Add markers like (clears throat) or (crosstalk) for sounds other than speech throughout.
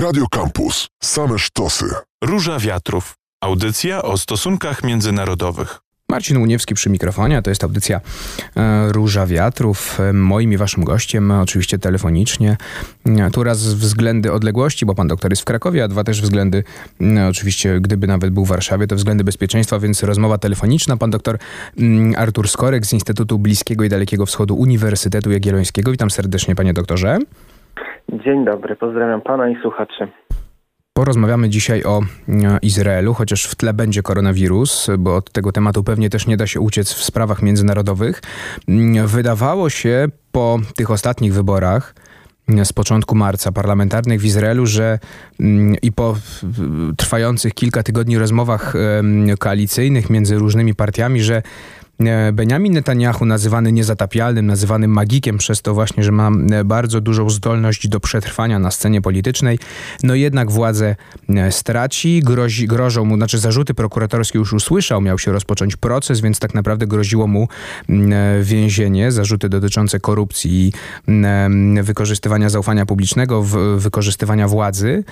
Radio Campus. Same sztosy. Róża Wiatrów. Audycja o stosunkach międzynarodowych. Marcin Uniewski przy mikrofonie, to jest audycja e, Róża Wiatrów. E, moim i waszym gościem, oczywiście telefonicznie. E, tu raz względy odległości, bo pan doktor jest w Krakowie, a dwa też względy, oczywiście gdyby nawet był w Warszawie, to względy bezpieczeństwa, więc rozmowa telefoniczna. Pan doktor Artur Skorek z Instytutu Bliskiego i Dalekiego Wschodu Uniwersytetu Jagiellońskiego. Witam serdecznie, panie doktorze. Dzień dobry, pozdrawiam pana i słuchaczy. Porozmawiamy dzisiaj o e, Izraelu, chociaż w tle będzie koronawirus, bo od tego tematu pewnie też nie da się uciec w sprawach międzynarodowych. Mm, wydawało się po tych ostatnich wyborach, mm, z początku marca parlamentarnych w Izraelu, że mm, i po trwających kilka tygodni rozmowach koalicyjnych między różnymi partiami, że Benjamin Netanyahu, nazywany niezatapialnym, nazywany magikiem przez to właśnie, że ma e, bardzo dużą zdolność do przetrwania na scenie politycznej, no jednak władzę e, straci, grozi, grożą mu, znaczy zarzuty prokuratorskie już usłyszał, miał się rozpocząć proces, więc tak naprawdę groziło mu więzienie, zarzuty dotyczące korupcji i wykorzystywania zaufania publicznego, wykorzystywania władzy.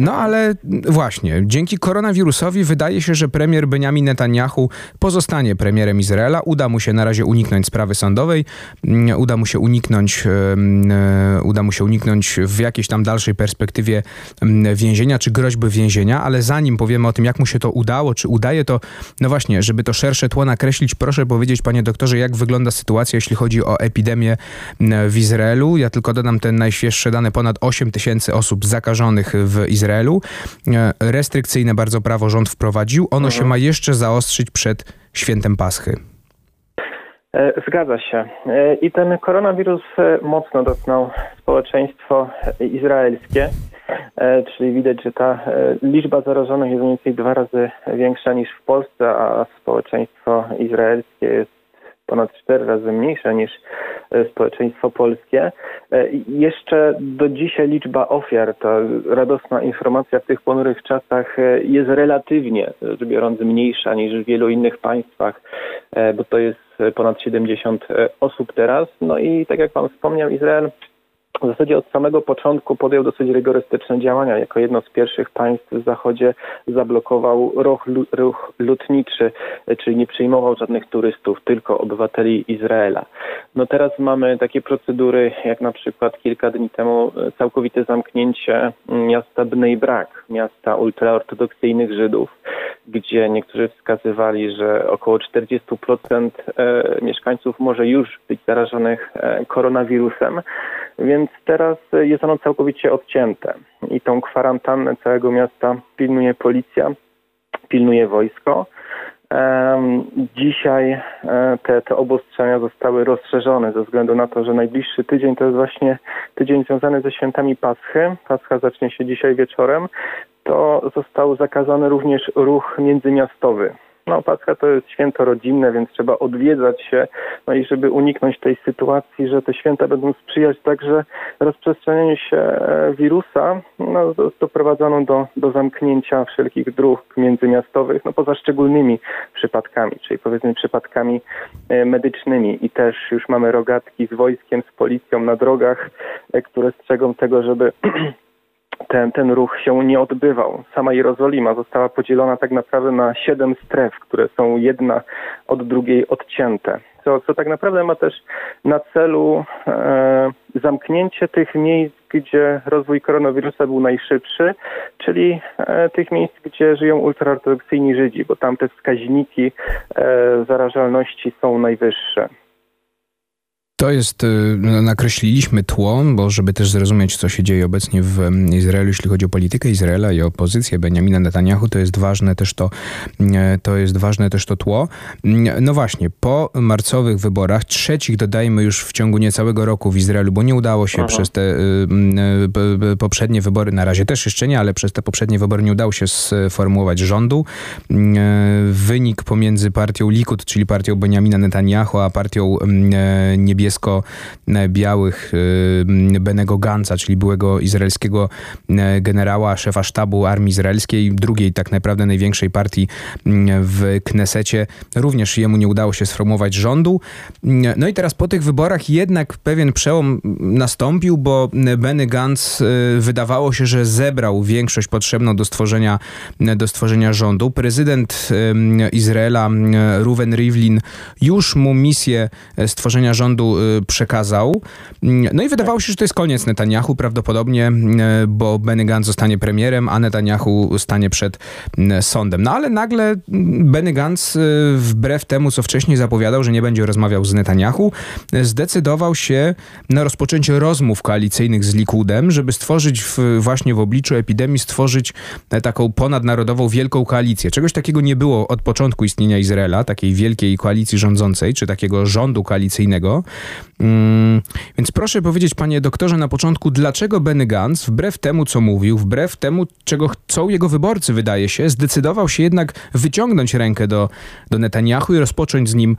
No ale właśnie, dzięki koronawirusowi wydaje się, że premier Benjamin Netanyahu pozostanie premierem Izraela Izraela. Uda mu się na razie uniknąć sprawy sądowej, mm, uda mu się uniknąć, e, uda mu się uniknąć w jakiejś tam dalszej perspektywie mm, więzienia, czy groźby więzienia, ale zanim powiemy o tym, jak mu się to udało, czy udaje to, no właśnie, żeby to szersze tło nakreślić, proszę powiedzieć, panie doktorze, jak wygląda sytuacja, jeśli chodzi o epidemię mm, w Izraelu. Ja tylko dodam te najświeższe dane, ponad 8 tysięcy osób zakażonych w Izraelu. E, restrykcyjne bardzo prawo rząd wprowadził. Ono się mhm. ma jeszcze zaostrzyć przed świętem Paschy. E, zgadza się. E, I ten koronawirus e, mocno dotknął społeczeństwo izraelskie, czyli widać, że ta liczba zarażonych jest mniej więcej dwa razy większa niż w Polsce, a społeczeństwo izraelskie jest ponad cztery razy mniejsza niż e, społeczeństwo polskie. E, jeszcze do dzisiaj liczba ofiar, ta radosna informacja w tych ponurych czasach e, jest relatywnie rzecz biorąc mniejsza niż w wielu innych państwach, bo to jest ponad 70 osób teraz. No i tak jak Pan wspomniał, Izrael w zasadzie od samego początku podjął dosyć rygorystyczne działania. Jako jedno z pierwszych państw w Zachodzie zablokował ruch, ruch lotniczy, czyli nie przyjmował żadnych turystów, tylko obywateli Izraela. No teraz mamy takie procedury, jak na przykład kilka dni temu całkowite zamknięcie miasta Bnei Brak, miasta ultraortodoksyjnych Żydów, gdzie niektórzy wskazywali, że około 40% e, mieszkańców może już być zarażonych e, koronawirusem. Więc teraz jest ono całkowicie odcięte i tą kwarantannę całego miasta pilnuje policja, pilnuje wojsko. Dzisiaj e, te, te obostrzenia zostały rozszerzone ze względu na to, że najbliższy tydzień to jest właśnie tydzień związany ze świętami Paschy. Pascha zacznie się dzisiaj wieczorem. To został zakazany również ruch międzymiastowy. No, Pascha to jest święto rodzinne, więc trzeba odwiedzać się, no i żeby uniknąć tej sytuacji, że te święta będą sprzyjać także rozprzestrzenianiu się e, wirusa, no, doprowadzono do, do zamknięcia wszelkich dróg międzymiastowych, no poza szczególnymi przypadkami, czyli powiedzmy przypadkami e, medycznymi i też już mamy rogatki z wojskiem, z policją na drogach, e, które strzegą tego, żeby (clears throat) ten, ten ruch się nie odbywał. Sama Jerozolima została podzielona tak naprawdę na siedem stref, które są jedna od drugiej odcięte. Co, co tak naprawdę ma też na celu e, zamknięcie tych miejsc, gdzie rozwój koronawirusa był najszybszy, czyli e, tych miejsc, gdzie żyją ultraortodoksyjni Żydzi, bo tam te wskaźniki e, zarażalności są najwyższe. To jest, y, no, nakreśliliśmy tło, bo żeby też zrozumieć, co się dzieje obecnie w Izraelu, jeśli chodzi o politykę Izraela i opozycję Benjamina Netanyahu, to jest ważne też to, y, to jest ważne też to tło. Y, no właśnie, po marcowych wyborach, trzecich dodajmy już w ciągu niecałego roku w Izraelu, bo nie udało się Aha. przez te y, poprzednie wybory, na razie też jeszcze nie, ale przez te poprzednie wybory nie udało się sformułować rządu. Wynik pomiędzy partią Likud, czyli partią Benjamina Netanyahu, a partią niebieską niebiesko-białych Benego Gansa, czyli byłego izraelskiego generała, szefa sztabu armii izraelskiej, drugiej tak naprawdę największej partii w Knesecie. Również jemu nie udało się sformułować rządu. No i teraz po tych wyborach jednak pewien przełom nastąpił, bo Benny Gantz wydawało się, że zebrał większość potrzebną do stworzenia, do stworzenia rządu. Prezydent Izraela Ruven Rivlin już mu misję e, stworzenia rządu e, przekazał. No i wydawało się, że to jest koniec Netanyahu prawdopodobnie, e, bo Benny Gantz zostanie premierem, a Netanyahu stanie przed sądem. No ale nagle Benny Gantz, wbrew temu, co wcześniej zapowiadał, że nie będzie rozmawiał z Netanyahu, zdecydował się na rozpoczęcie rozmów koalicyjnych z Likudem, żeby stworzyć w, właśnie w obliczu epidemii, stworzyć taką ponadnarodową wielką koalicję. Czegoś takiego nie było od początku istnienia Izraela, takiej wielkiej koalicji rządzącej, czy takiego rządu koalicyjnego. Mm, więc proszę powiedzieć, panie doktorze, na początku, dlaczego Benny Gantz, wbrew temu, co mówił, wbrew temu, czego chcą jego wyborcy, wydaje się, zdecydował się jednak wyciągnąć rękę do, do Netanyahu i rozpocząć z nim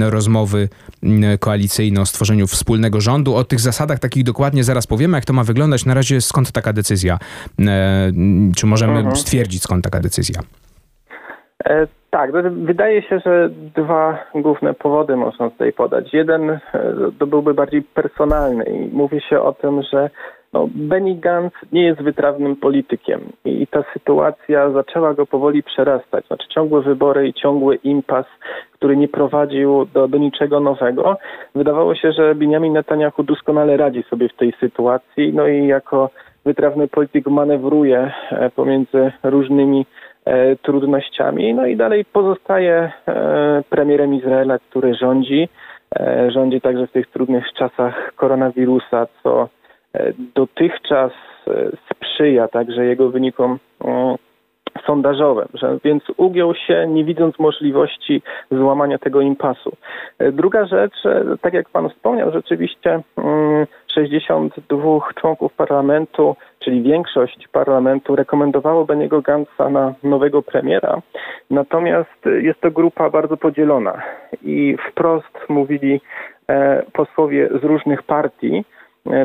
rozmowy koalicyjne o stworzeniu wspólnego rządu. O tych zasadach takich dokładnie zaraz powiemy, jak to ma wyglądać. Na razie skąd taka decyzja? E, czy możemy mhm. stwierdzić, skąd taka decyzja? E, tak, no, wydaje się, że dwa główne powody można tutaj podać. Jeden e, to byłby bardziej personalny i mówi się o tym, że no, Benny Gantz nie jest wytrawnym politykiem i ta sytuacja zaczęła go powoli przerastać. Znaczy ciągłe wybory i ciągły impas, który nie prowadził do, do niczego nowego. Wydawało się, że Benjamin Netanyahu doskonale radzi sobie w tej sytuacji, no i jako wytrawny polityk manewruje e, pomiędzy różnymi trudnościami. No i dalej pozostaje e, premierem Izraela, który rządzi. E, rządzi także w tych trudnych czasach koronawirusa, co e, dotychczas e, sprzyja także jego wynikom mm, sondażowym, że więc ugiął się, nie widząc możliwości złamania tego impasu. E, druga rzecz, tak jak Pan wspomniał, rzeczywiście 62 mm, członków parlamentu, czyli większość parlamentu rekomendowało Beniego Gantza na nowego premiera, natomiast jest to grupa bardzo podzielona i wprost mówili e, posłowie z różnych partii,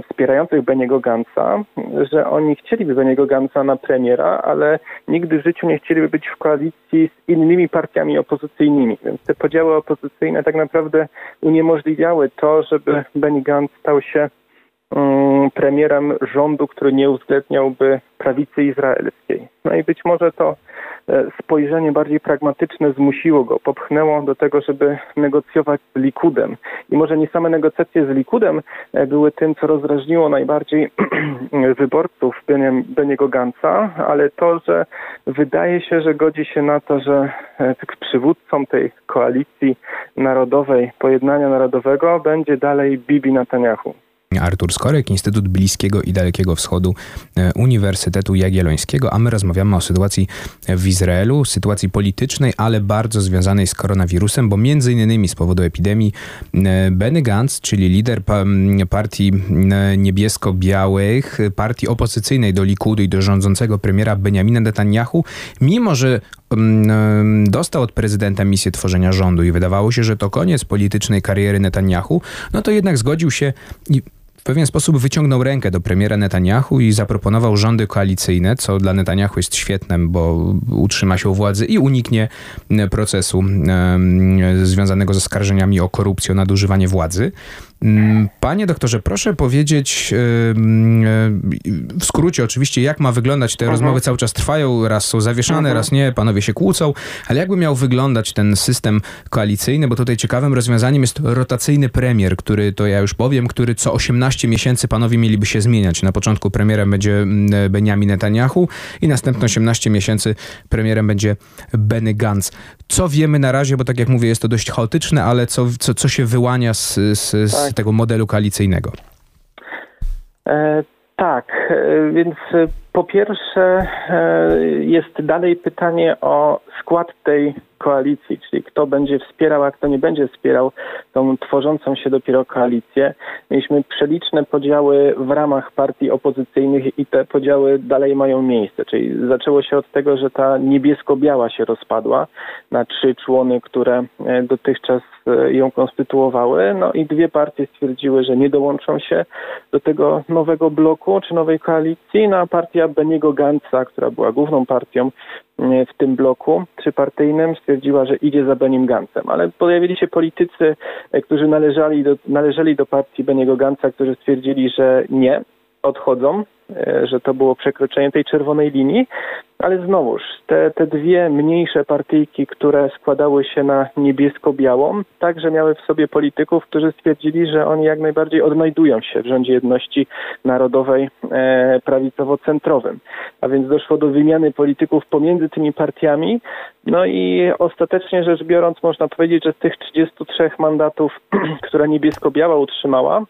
wspierających Beniego Gansa, że oni chcieliby Beniego Gansa na premiera, ale nigdy w życiu nie chcieliby być w koalicji z innymi partiami opozycyjnymi. Więc te podziały opozycyjne tak naprawdę uniemożliwiały to, żeby Benny Gantz stał się um, premierem rządu, który nie uwzględniałby prawicy izraelskiej. No i być może to E, spojrzenie bardziej pragmatyczne zmusiło go, popchnęło do tego, żeby negocjować z Likudem. I może nie same negocjacje z Likudem e, były tym, co rozrażniło najbardziej (clears throat) wyborców Beniego Gansa, ale to, że wydaje się, że godzi się na to, że e, przywódcą tej koalicji narodowej, pojednania narodowego będzie dalej Bibi Netanyahu. Artur Skorek, Instytut Bliskiego i Dalekiego Wschodu e, Uniwersytetu Jagiellońskiego, a my rozmawiamy o sytuacji w Izraelu, sytuacji politycznej, ale bardzo związanej z koronawirusem, bo między innymi z powodu epidemii e, Benny Gantz, czyli lider partii e, niebiesko-białych, partii opozycyjnej do Likudu i do rządzącego premiera Benjamina Netanyahu, mimo że dostał od prezydenta misję tworzenia rządu i wydawało się, że to koniec politycznej kariery Netanyahu, no to jednak zgodził się i pewien sposób wyciągnął rękę do premiera Netanyahu i zaproponował rządy koalicyjne, co dla Netanyahu jest świetne, bo utrzyma się u władzy i uniknie procesu związanego ze skarżeniami o korupcję, o nadużywanie władzy. Mm, panie doktorze, proszę powiedzieć w skrócie oczywiście, jak ma wyglądać te mhm. rozmowy cały czas trwają, raz są zawieszane, mhm. raz nie, panowie się kłócą, ale jakby miał wyglądać ten system koalicyjny, bo tutaj ciekawym rozwiązaniem jest rotacyjny premier, który, to ja już powiem, który co 18 miesięcy panowie mieliby się zmieniać. Na początku premierem będzie mm, Benjamin Netanyahu i następne 18 miesięcy premierem będzie Benny Gantz. Co wiemy na razie, bo tak jak mówię, jest to dość chaotyczne, ale co, co, co się wyłania z, z, z tak. tego modelu koalicyjnego? E, tak, e, więc po pierwsze e, jest dalej pytanie o skład tej koalicji, czyli kto będzie wspierał, a kto nie będzie wspierał tą tworzącą się dopiero koalicję. Mieliśmy przeliczne podziały w ramach partii opozycyjnych i te podziały dalej mają miejsce, czyli zaczęło się od tego, że ta niebiesko-biała się rozpadła na trzy człony, które e, dotychczas e, ją konstytuowały, no i dwie partie stwierdziły, że nie dołączą się do tego nowego bloku czy nowej koalicji, no a partia Beniego Gantza, która była główną partią e, w tym bloku trzypartyjnym, stwierdziła, że idzie za Benim Gantzem. Ale pojawili się politycy, e, którzy należeli do, należeli do partii Beniego Gantza, którzy stwierdzili, że nie, odchodzą, e, że to było przekroczenie tej czerwonej linii, ale znowuż te, te dwie mniejsze partyjki, które składały się na niebiesko-białą, także miały w sobie polityków, którzy stwierdzili, że oni jak najbardziej odnajdują się w rządzie jedności narodowej e, prawicowo-centrowym. A więc doszło do wymiany polityków pomiędzy tymi partiami. No i ostatecznie rzecz biorąc, można powiedzieć, że z tych 33 mandatów, (clears throat) które niebiesko-biała utrzymała,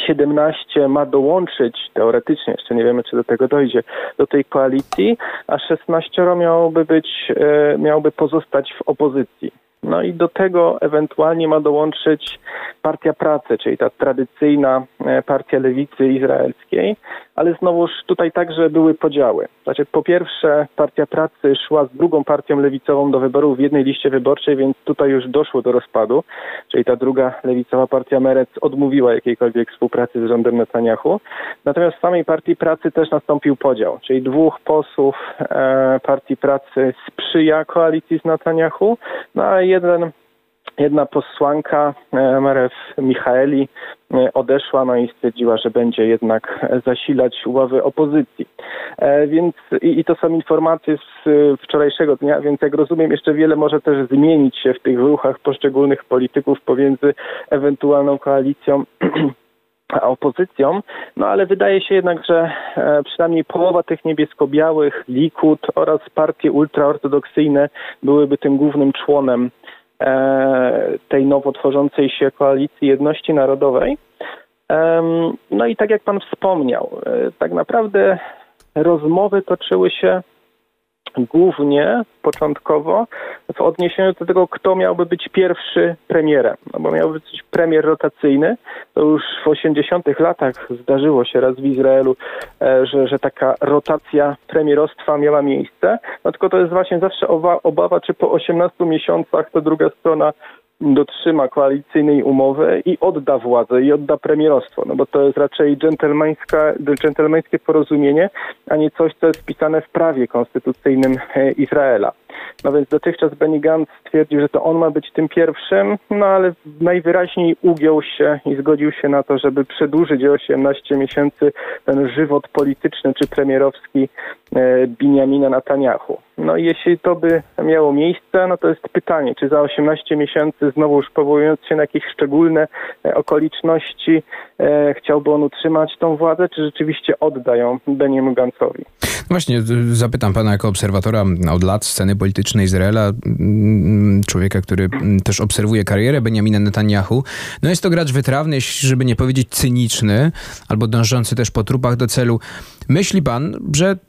17 ma dołączyć, teoretycznie jeszcze nie wiemy, czy do tego dojdzie, do tej koalicji, a 16 miałoby być, e, miałoby pozostać w opozycji. No i do tego ewentualnie ma dołączyć Partia Pracy, czyli ta tradycyjna e, partia lewicy izraelskiej, ale znowuż tutaj także były podziały. Znaczy, po pierwsze, Partia Pracy szła z drugą partią lewicową do wyborów w jednej liście wyborczej, więc tutaj już doszło do rozpadu, czyli ta druga lewicowa partia Merec odmówiła jakiejkolwiek współpracy z rządem Netanyahu. Natomiast w samej Partii Pracy też nastąpił podział, czyli dwóch posłów e, Partii Pracy sprzyja koalicji z Netanyahu, no a jeden jedna posłanka, e, Marew Michaeli, e, odeszła no i stwierdziła, że będzie jednak zasilać ławy opozycji. E, więc i, i, to są informacje z wczorajszego dnia, więc jak rozumiem, jeszcze wiele może też zmienić się w tych ruchach poszczególnych polityków pomiędzy ewentualną koalicją (clears throat) opozycją, no ale wydaje się jednak, że przynajmniej połowa tych niebiesko-białych, Likud oraz partie ultraortodoksyjne byłyby tym głównym członem tej nowo tworzącej się koalicji jedności narodowej. No i tak jak pan wspomniał, e, tak naprawdę rozmowy toczyły się głównie początkowo w odniesieniu do tego, kto miałby być pierwszy premierem. No bo miałby być premier rotacyjny. To już w 80 latach zdarzyło się raz w Izraelu, e, że, że taka rotacja premierostwa miała miejsce. No tylko to jest właśnie zawsze obawa, czy po 18 miesiącach to druga strona dotrzyma koalicyjnej umowy i odda władzę i odda premierostwo, no bo to jest raczej dżentelmeńskie porozumienie, a nie coś, co jest wpisane w prawie konstytucyjnym e, Izraela. No więc dotychczas Benny Gantz stwierdził, że to on ma być tym pierwszym, no ale najwyraźniej ugiął się i zgodził się na to, żeby przedłużyć o 18 miesięcy ten żywot polityczny czy premierowski e, Binjamina Netanyahu. No i jeśli to by miało miejsce, no to jest pytanie, czy za 18 miesięcy znowu już powołując się na jakieś szczególne e, okoliczności e, chciałby on utrzymać tą władzę, czy rzeczywiście oddają Beniemu Gantzowi? Właśnie, zapytam pana jako obserwatora od lat sceny politycznej Izraela, człowieka, który też obserwuje karierę Benjamina Netanyahu. No jest to gracz wytrawny, żeby nie powiedzieć cyniczny, albo dążący też po trupach do celu. Myśli pan, że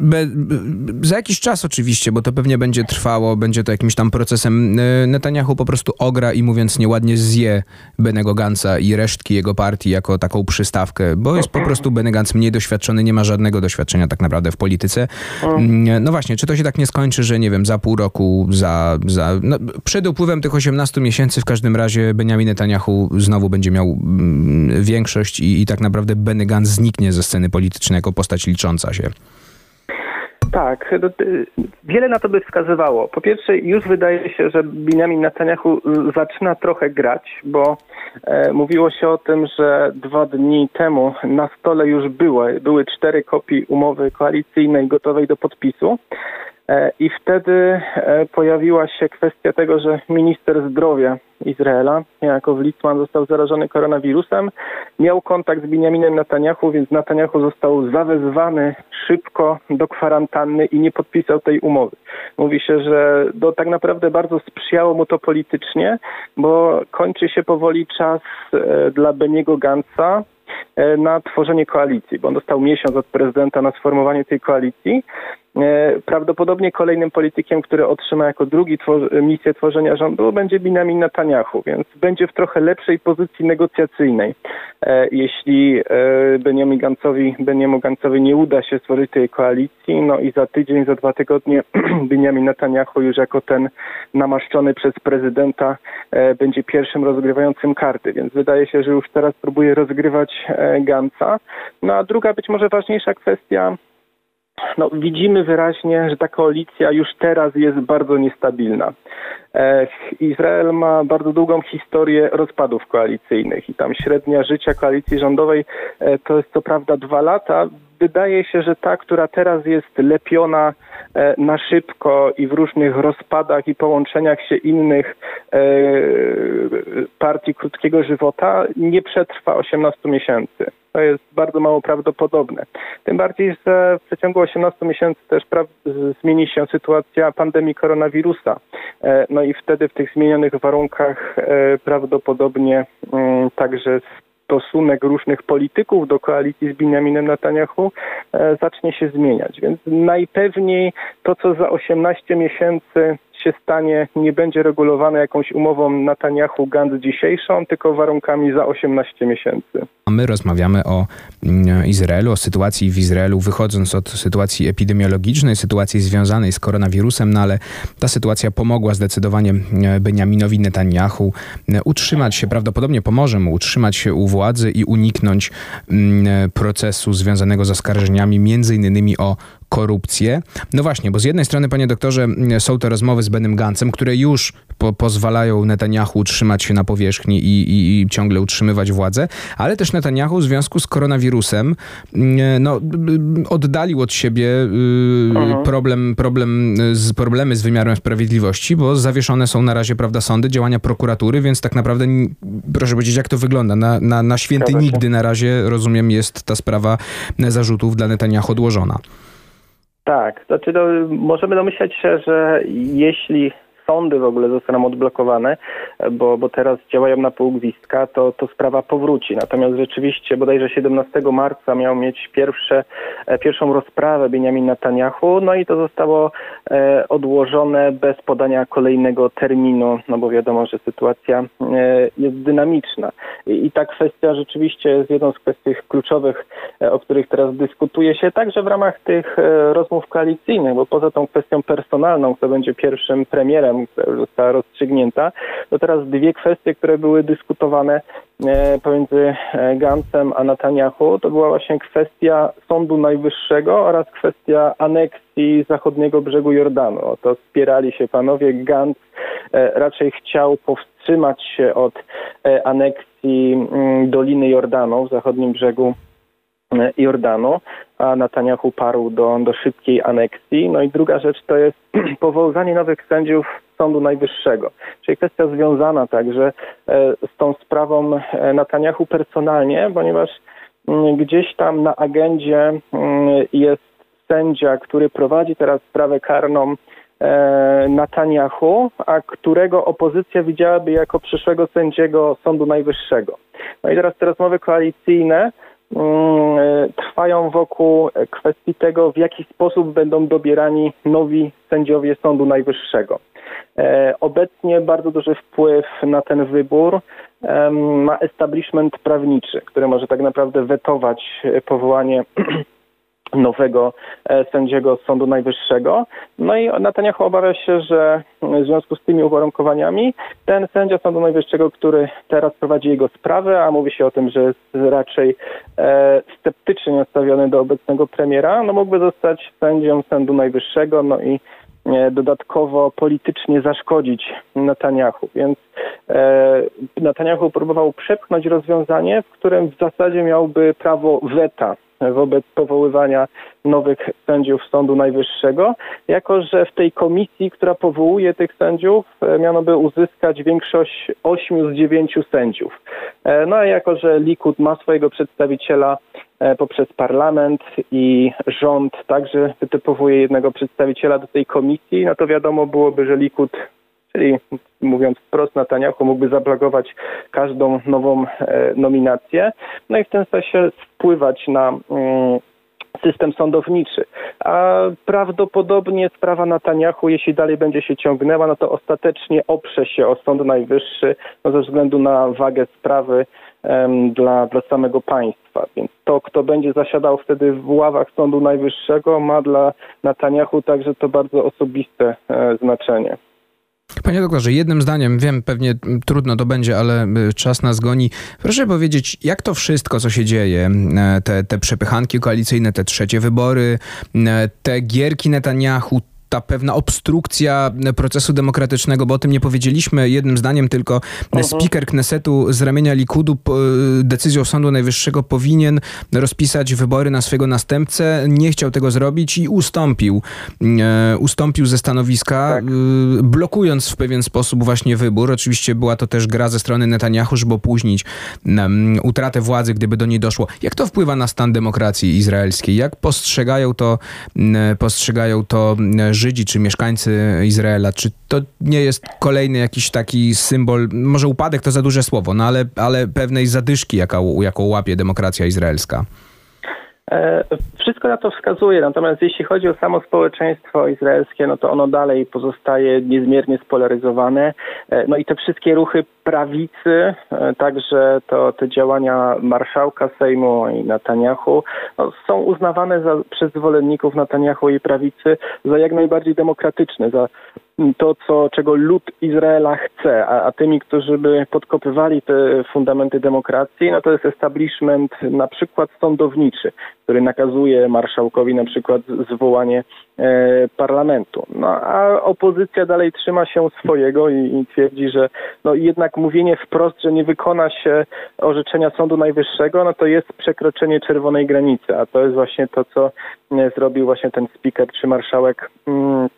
Be, za jakiś czas oczywiście, bo to pewnie będzie trwało, będzie to jakimś tam procesem. E, Netanyahu po prostu ogra i mówiąc nieładnie zje Benego Gansa i resztki jego partii jako taką przystawkę, bo jest po prostu Benny Gantz mniej doświadczony, nie ma żadnego doświadczenia tak naprawdę w polityce. Mm, no właśnie, czy to się tak nie skończy, że nie wiem, za pół roku, za, za no, przed upływem tych 18 miesięcy w każdym razie Benjamin Netanyahu znowu będzie miał mm, większość i, i tak naprawdę Benny Gantz zniknie ze sceny politycznej jako postać licząca się. Tak, no, wiele na to by wskazywało. Po pierwsze, już wydaje się, że Benjamin Netanyahu zaczyna trochę grać, bo e, mówiło się o tym, że dwa dni temu na stole już były, były cztery kopii umowy koalicyjnej gotowej do podpisu. E, I wtedy e, pojawiła się kwestia tego, że minister zdrowia Izraela, Jakow Litzman, został zarażony koronawirusem. Miał kontakt z Benjaminem Netanyahu, więc Netanyahu został zawezwany szybko do kwarantanny i nie podpisał tej umowy. Mówi się, że to tak naprawdę bardzo sprzyjało mu to politycznie, bo kończy się powoli czas e, dla Beniego Gantza, na tworzenie koalicji, bo on dostał miesiąc od prezydenta na sformowanie tej koalicji. Prawdopodobnie kolejnym politykiem, który otrzyma jako drugi misję tworzenia rządu będzie Benjamin Netanyahu, więc będzie w trochę lepszej pozycji negocjacyjnej. Jeśli Benjamin Gancowi, Benjamin Gancowi nie uda się stworzyć tej koalicji, no i za tydzień, za dwa tygodnie (clears throat) Benjamin Netanyahu już jako ten namaszczony przez prezydenta będzie pierwszym rozgrywającym karty, więc wydaje się, że już teraz próbuje rozgrywać Ganca. No a druga być może ważniejsza kwestia no, widzimy wyraźnie, że ta koalicja już teraz jest bardzo niestabilna. Izrael ma bardzo długą historię rozpadów koalicyjnych i tam średnia życia koalicji rządowej e, to jest co prawda dwa lata. Wydaje się, że ta, która teraz jest lepiona e, na szybko i w różnych rozpadach i połączeniach się innych partii krótkiego żywota, nie przetrwa 18 miesięcy. To jest bardzo mało prawdopodobne. Tym bardziej, że w przeciągu 18 miesięcy też zmieni się sytuacja pandemii koronawirusa. No i wtedy w tych zmienionych warunkach e, prawdopodobnie mm, także stosunek różnych polityków do koalicji z Benjaminem Netanyahu e, zacznie się zmieniać. Więc najpewniej to, co za 18 miesięcy się stanie, nie będzie regulowane jakąś umową Netanyahu-Gantz dzisiejszą, tylko warunkami za 18 miesięcy. My rozmawiamy o mm, Izraelu, o sytuacji w Izraelu, wychodząc od sytuacji epidemiologicznej, sytuacji związanej z koronawirusem, no ale ta sytuacja pomogła zdecydowanie mm, Benjaminowi Netanyahu mm, utrzymać się, prawdopodobnie pomoże mu utrzymać się u władzy i uniknąć procesu związanego z oskarżeniami, między innymi o korupcję. No właśnie, bo z jednej strony, panie doktorze, są te rozmowy z Benem Gancem, które już po pozwalają Netanyahu utrzymać się na powierzchni i, i, i, ciągle utrzymywać władzę, ale też Netanyahu w związku z koronawirusem no, oddalił od siebie y, problem, problem z, problemy z wymiarem sprawiedliwości, bo zawieszone są na razie prawda, sądy, działania prokuratury, więc tak naprawdę proszę powiedzieć, jak to wygląda. Na, na, na święty nigdy na razie, rozumiem, jest ta sprawa zarzutów dla Netanyahu odłożona. Tak, znaczy no, możemy domyślać się, że jeśli sądy w ogóle zostaną odblokowane, bo, bo teraz działają na pół gwizdka, to, to sprawa powróci. Natomiast rzeczywiście bodajże 17 marca miał mieć pierwsze, e, pierwszą rozprawę Benjamin Netanyahu, no i to zostało e, odłożone bez podania kolejnego terminu, no bo wiadomo, że sytuacja e, jest dynamiczna. I, i ta kwestia rzeczywiście jest jedną z kwestii kluczowych, o których teraz dyskutuje się, także w ramach tych rozmów koalicyjnych, bo poza tą kwestią personalną, kto będzie pierwszym premierem która już została rozstrzygnięta. To teraz dwie kwestie, które były dyskutowane e, pomiędzy e, Gancem a Netanyahu, to była właśnie kwestia Sądu Najwyższego oraz kwestia aneksji zachodniego brzegu Jordanu. O to spierali się panowie. Gantz e, raczej chciał powstrzymać się od aneksji mm, Doliny Jordanu w zachodnim brzegu Jordanu, a Netanyahu uparł do, do szybkiej aneksji. No i druga rzecz to jest (clears throat) powołanie nowych sędziów Sądu Najwyższego, czyli kwestia związana także e, z tą sprawą e, Netanyahu personalnie, ponieważ mm, gdzieś tam na agendzie mm, jest sędzia, który prowadzi teraz sprawę karną e, Netanyahu, a którego opozycja widziałaby jako przyszłego sędziego Sądu Najwyższego. No i teraz te rozmowy koalicyjne trwają wokół kwestii tego, w jaki sposób będą dobierani nowi sędziowie Sądu Najwyższego. E, obecnie bardzo duży wpływ na ten wybór ma establishment prawniczy, który może tak naprawdę wetować powołanie (clears throat) nowego e, sędziego Sądu Najwyższego. No i Netanyahu obawia się, że w związku z tymi uwarunkowaniami ten sędzia Sądu Najwyższego, który teraz prowadzi jego sprawę, a mówi się o tym, że jest raczej e, sceptycznie nastawiony do obecnego premiera, no mógłby zostać sędzią Sądu Najwyższego, no i e, dodatkowo politycznie zaszkodzić Netanyahu. Więc e, Netanyahu próbował przepchnąć rozwiązanie, w którym w zasadzie miałby prawo weta wobec powoływania nowych sędziów Sądu Najwyższego, jako że w tej komisji, która powołuje tych sędziów, e, miano by uzyskać większość 8 z 9 sędziów. E, no a jako, że Likud ma swojego przedstawiciela e, poprzez parlament i rząd także wytypowuje jednego przedstawiciela do tej komisji, no to wiadomo byłoby, że Likud czyli mówiąc wprost, Netanyahu mógłby zablokować każdą nową e, nominację, no i w ten sensie wpływać na mm, system sądowniczy. A prawdopodobnie sprawa Netanyahu, jeśli dalej będzie się ciągnęła, no to ostatecznie oprze się o Sąd Najwyższy no ze względu na wagę sprawy dla, dla samego państwa. Więc to, kto będzie zasiadał wtedy w ławach Sądu Najwyższego, ma dla Netanyahu także to bardzo osobiste e, znaczenie. Panie doktorze, jednym zdaniem, wiem, pewnie trudno to będzie, ale y, czas nas goni. Proszę powiedzieć, jak to wszystko, co się dzieje, e, te, te przepychanki koalicyjne, te trzecie wybory, e, te gierki Netanyahu, ta pewna obstrukcja procesu demokratycznego, bo o tym nie powiedzieliśmy jednym zdaniem, tylko uh-huh. speaker Knesetu z ramienia Likudu decyzją Sądu Najwyższego powinien rozpisać wybory na swojego następcę. Nie chciał tego zrobić i ustąpił. E, ustąpił ze stanowiska, tak. E, blokując w pewien sposób właśnie wybór. Oczywiście była to też gra ze strony Netanyahu, żeby opóźnić utratę władzy, gdyby do niej doszło. Jak to wpływa na stan demokracji izraelskiej? Jak postrzegają to, postrzegają to Żydzi czy mieszkańcy Izraela, czy to nie jest kolejny jakiś taki symbol, może upadek to za duże słowo, no ale, ale pewnej zadyszki, jaką, jaką łapie demokracja izraelska? E, wszystko na to wskazuje, natomiast jeśli chodzi o samo społeczeństwo izraelskie, no to ono dalej pozostaje niezmiernie spolaryzowane. E, no i te wszystkie ruchy prawicy, e, także to te działania marszałka Sejmu i Netanyahu no, są uznawane za, przez zwolenników Netanyahu i prawicy za jak najbardziej demokratyczne, za to, co, czego lud Izraela chce, a, a tymi, którzy by podkopywali te fundamenty demokracji, no to jest establishment na przykład sądowniczy, który nakazuje marszałkowi na przykład zwołanie e, parlamentu. No a opozycja dalej trzyma się swojego i, i twierdzi, że no jednak mówienie wprost, że nie wykona się orzeczenia Sądu Najwyższego, no to jest przekroczenie czerwonej granicy, a to jest właśnie to, co e, zrobił właśnie ten speaker czy marszałek mm,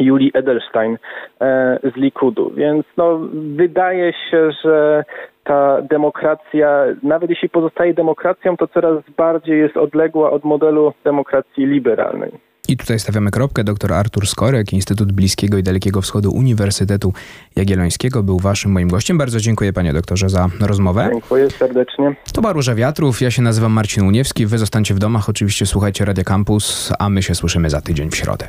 Julii Edelstein e, z Likudu. Więc no, wydaje się, że ta demokracja, nawet jeśli pozostaje demokracją, to coraz bardziej jest odległa od modelu demokracji liberalnej. I tutaj stawiamy kropkę. Dr Artur Skorek, Instytut Bliskiego i Dalekiego Wschodu Uniwersytetu Jagiellońskiego był waszym moim gościem. Bardzo dziękuję panie doktorze za rozmowę. Dziękuję serdecznie. To była Róża Wiatrów. Ja się nazywam Marcin Uniewski. Wy zostańcie w domach. Oczywiście słuchajcie Radio Campus, a my się słyszymy za tydzień w środę.